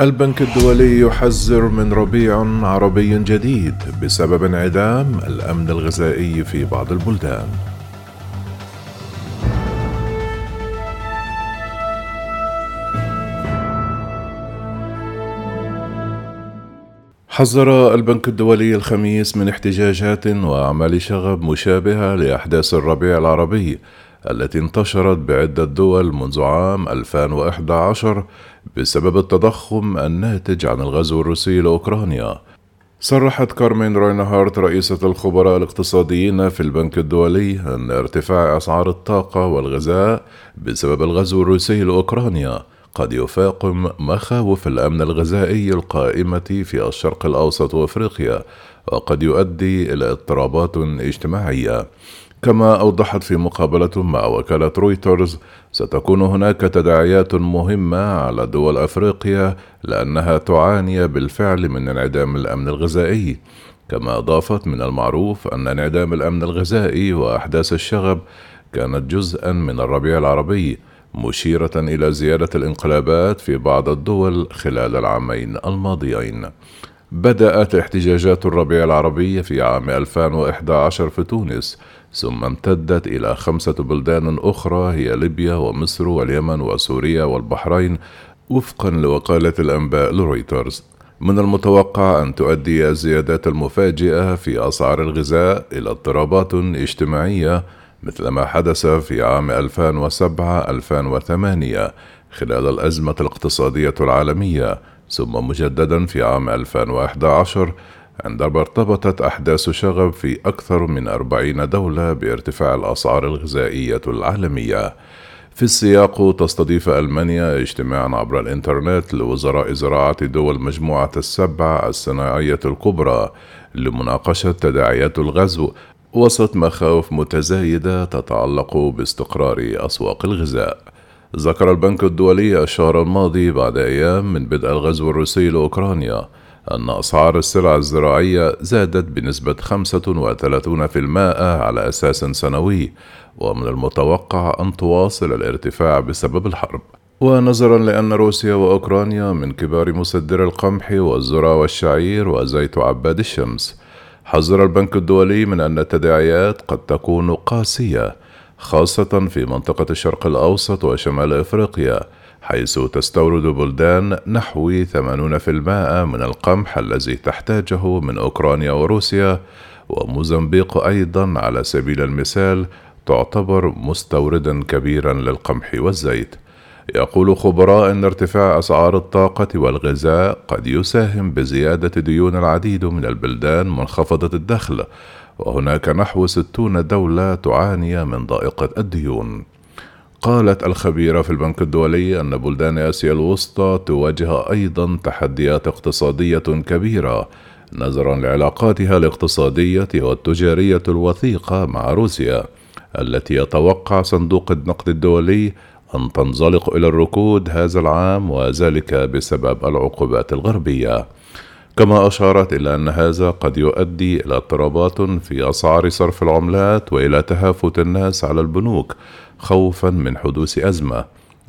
البنك الدولي يحذر من ربيع عربي جديد بسبب انعدام الأمن الغذائي في بعض البلدان. حذر البنك الدولي الخميس من احتجاجات وأعمال شغب مشابهة لأحداث الربيع العربي التي انتشرت بعدة دول منذ عام 2011 بسبب التضخم الناتج عن الغزو الروسي لأوكرانيا. صرحت كارمين روينهارت رئيسة الخبراء الاقتصاديين في البنك الدولي أن ارتفاع أسعار الطاقة والغذاء بسبب الغزو الروسي لأوكرانيا. قد يفاقم مخاوف الأمن الغذائي القائمة في الشرق الأوسط وأفريقيا وقد يؤدي إلى اضطرابات اجتماعية. كما أوضحت في مقابلة مع وكالة رويترز ستكون هناك تداعيات مهمة على دول أفريقيا لأنها تعاني بالفعل من انعدام الأمن الغذائي. كما أضافت من المعروف أن انعدام الأمن الغذائي وأحداث الشغب كانت جزءا من الربيع العربي مشيرة إلى زيادة الانقلابات في بعض الدول خلال العامين الماضيين. بدأت احتجاجات الربيع العربي في عام 2011 في تونس ثم امتدت إلى خمسة بلدان أخرى هي ليبيا ومصر واليمن وسوريا والبحرين وفقا لوكالة الأنباء لرويترز. من المتوقع أن تؤدي الزيادات المفاجئة في أسعار الغذاء إلى اضطرابات اجتماعية مثل ما حدث في عام 2007-2008 خلال الأزمة الاقتصادية العالمية. ثم مجددا في عام 2011 عندما ارتبطت أحداث شغب في أكثر من أربعين دولة بارتفاع الأسعار الغذائية العالمية. في السياق تستضيف ألمانيا اجتماعا عبر الإنترنت لوزراء زراعة دول مجموعة السبع الصناعية الكبرى لمناقشة تداعيات الغزو وسط مخاوف متزايدة تتعلق باستقرار أسواق الغذاء. ذكر البنك الدولي الشهر الماضي بعد أيام من بدء الغزو الروسي لأوكرانيا أن أسعار السلع الزراعية زادت بنسبة 35% على أساس سنوي ومن المتوقع أن تواصل الارتفاع بسبب الحرب. ونظرا لأن روسيا وأوكرانيا من كبار مصدري القمح والذرة والشعير وزيت عباد الشمس. حذر البنك الدولي من أن التداعيات قد تكون قاسية خاصة في منطقة الشرق الأوسط وشمال أفريقيا حيث تستورد بلدان نحو 80% من القمح الذي تحتاجه من أوكرانيا وروسيا وموزمبيق أيضا على سبيل المثال تعتبر مستوردا كبيرا للقمح والزيت. يقول خبراء إن ارتفاع أسعار الطاقة والغذاء قد يساهم بزيادة ديون العديد من البلدان منخفضة الدخل وهناك نحو ستون دولة تعاني من ضائقة الديون. قالت الخبيرة في البنك الدولي أن بلدان آسيا الوسطى تواجه أيضا تحديات اقتصادية كبيرة نظرا لعلاقاتها الاقتصادية والتجارية الوثيقة مع روسيا التي يتوقع صندوق النقد الدولي أن تنزلق إلى الركود هذا العام وذلك بسبب العقوبات الغربية. كما أشارت إلى أن هذا قد يؤدي إلى اضطرابات في أسعار صرف العملات وإلى تهافت الناس على البنوك خوفا من حدوث أزمة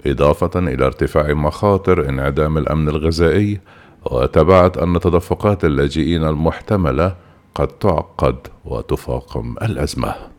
إضافة إلى ارتفاع مخاطر انعدام الأمن الغذائي وتبعت أن تدفقات اللاجئين المحتملة قد تعقد وتفاقم الأزمة.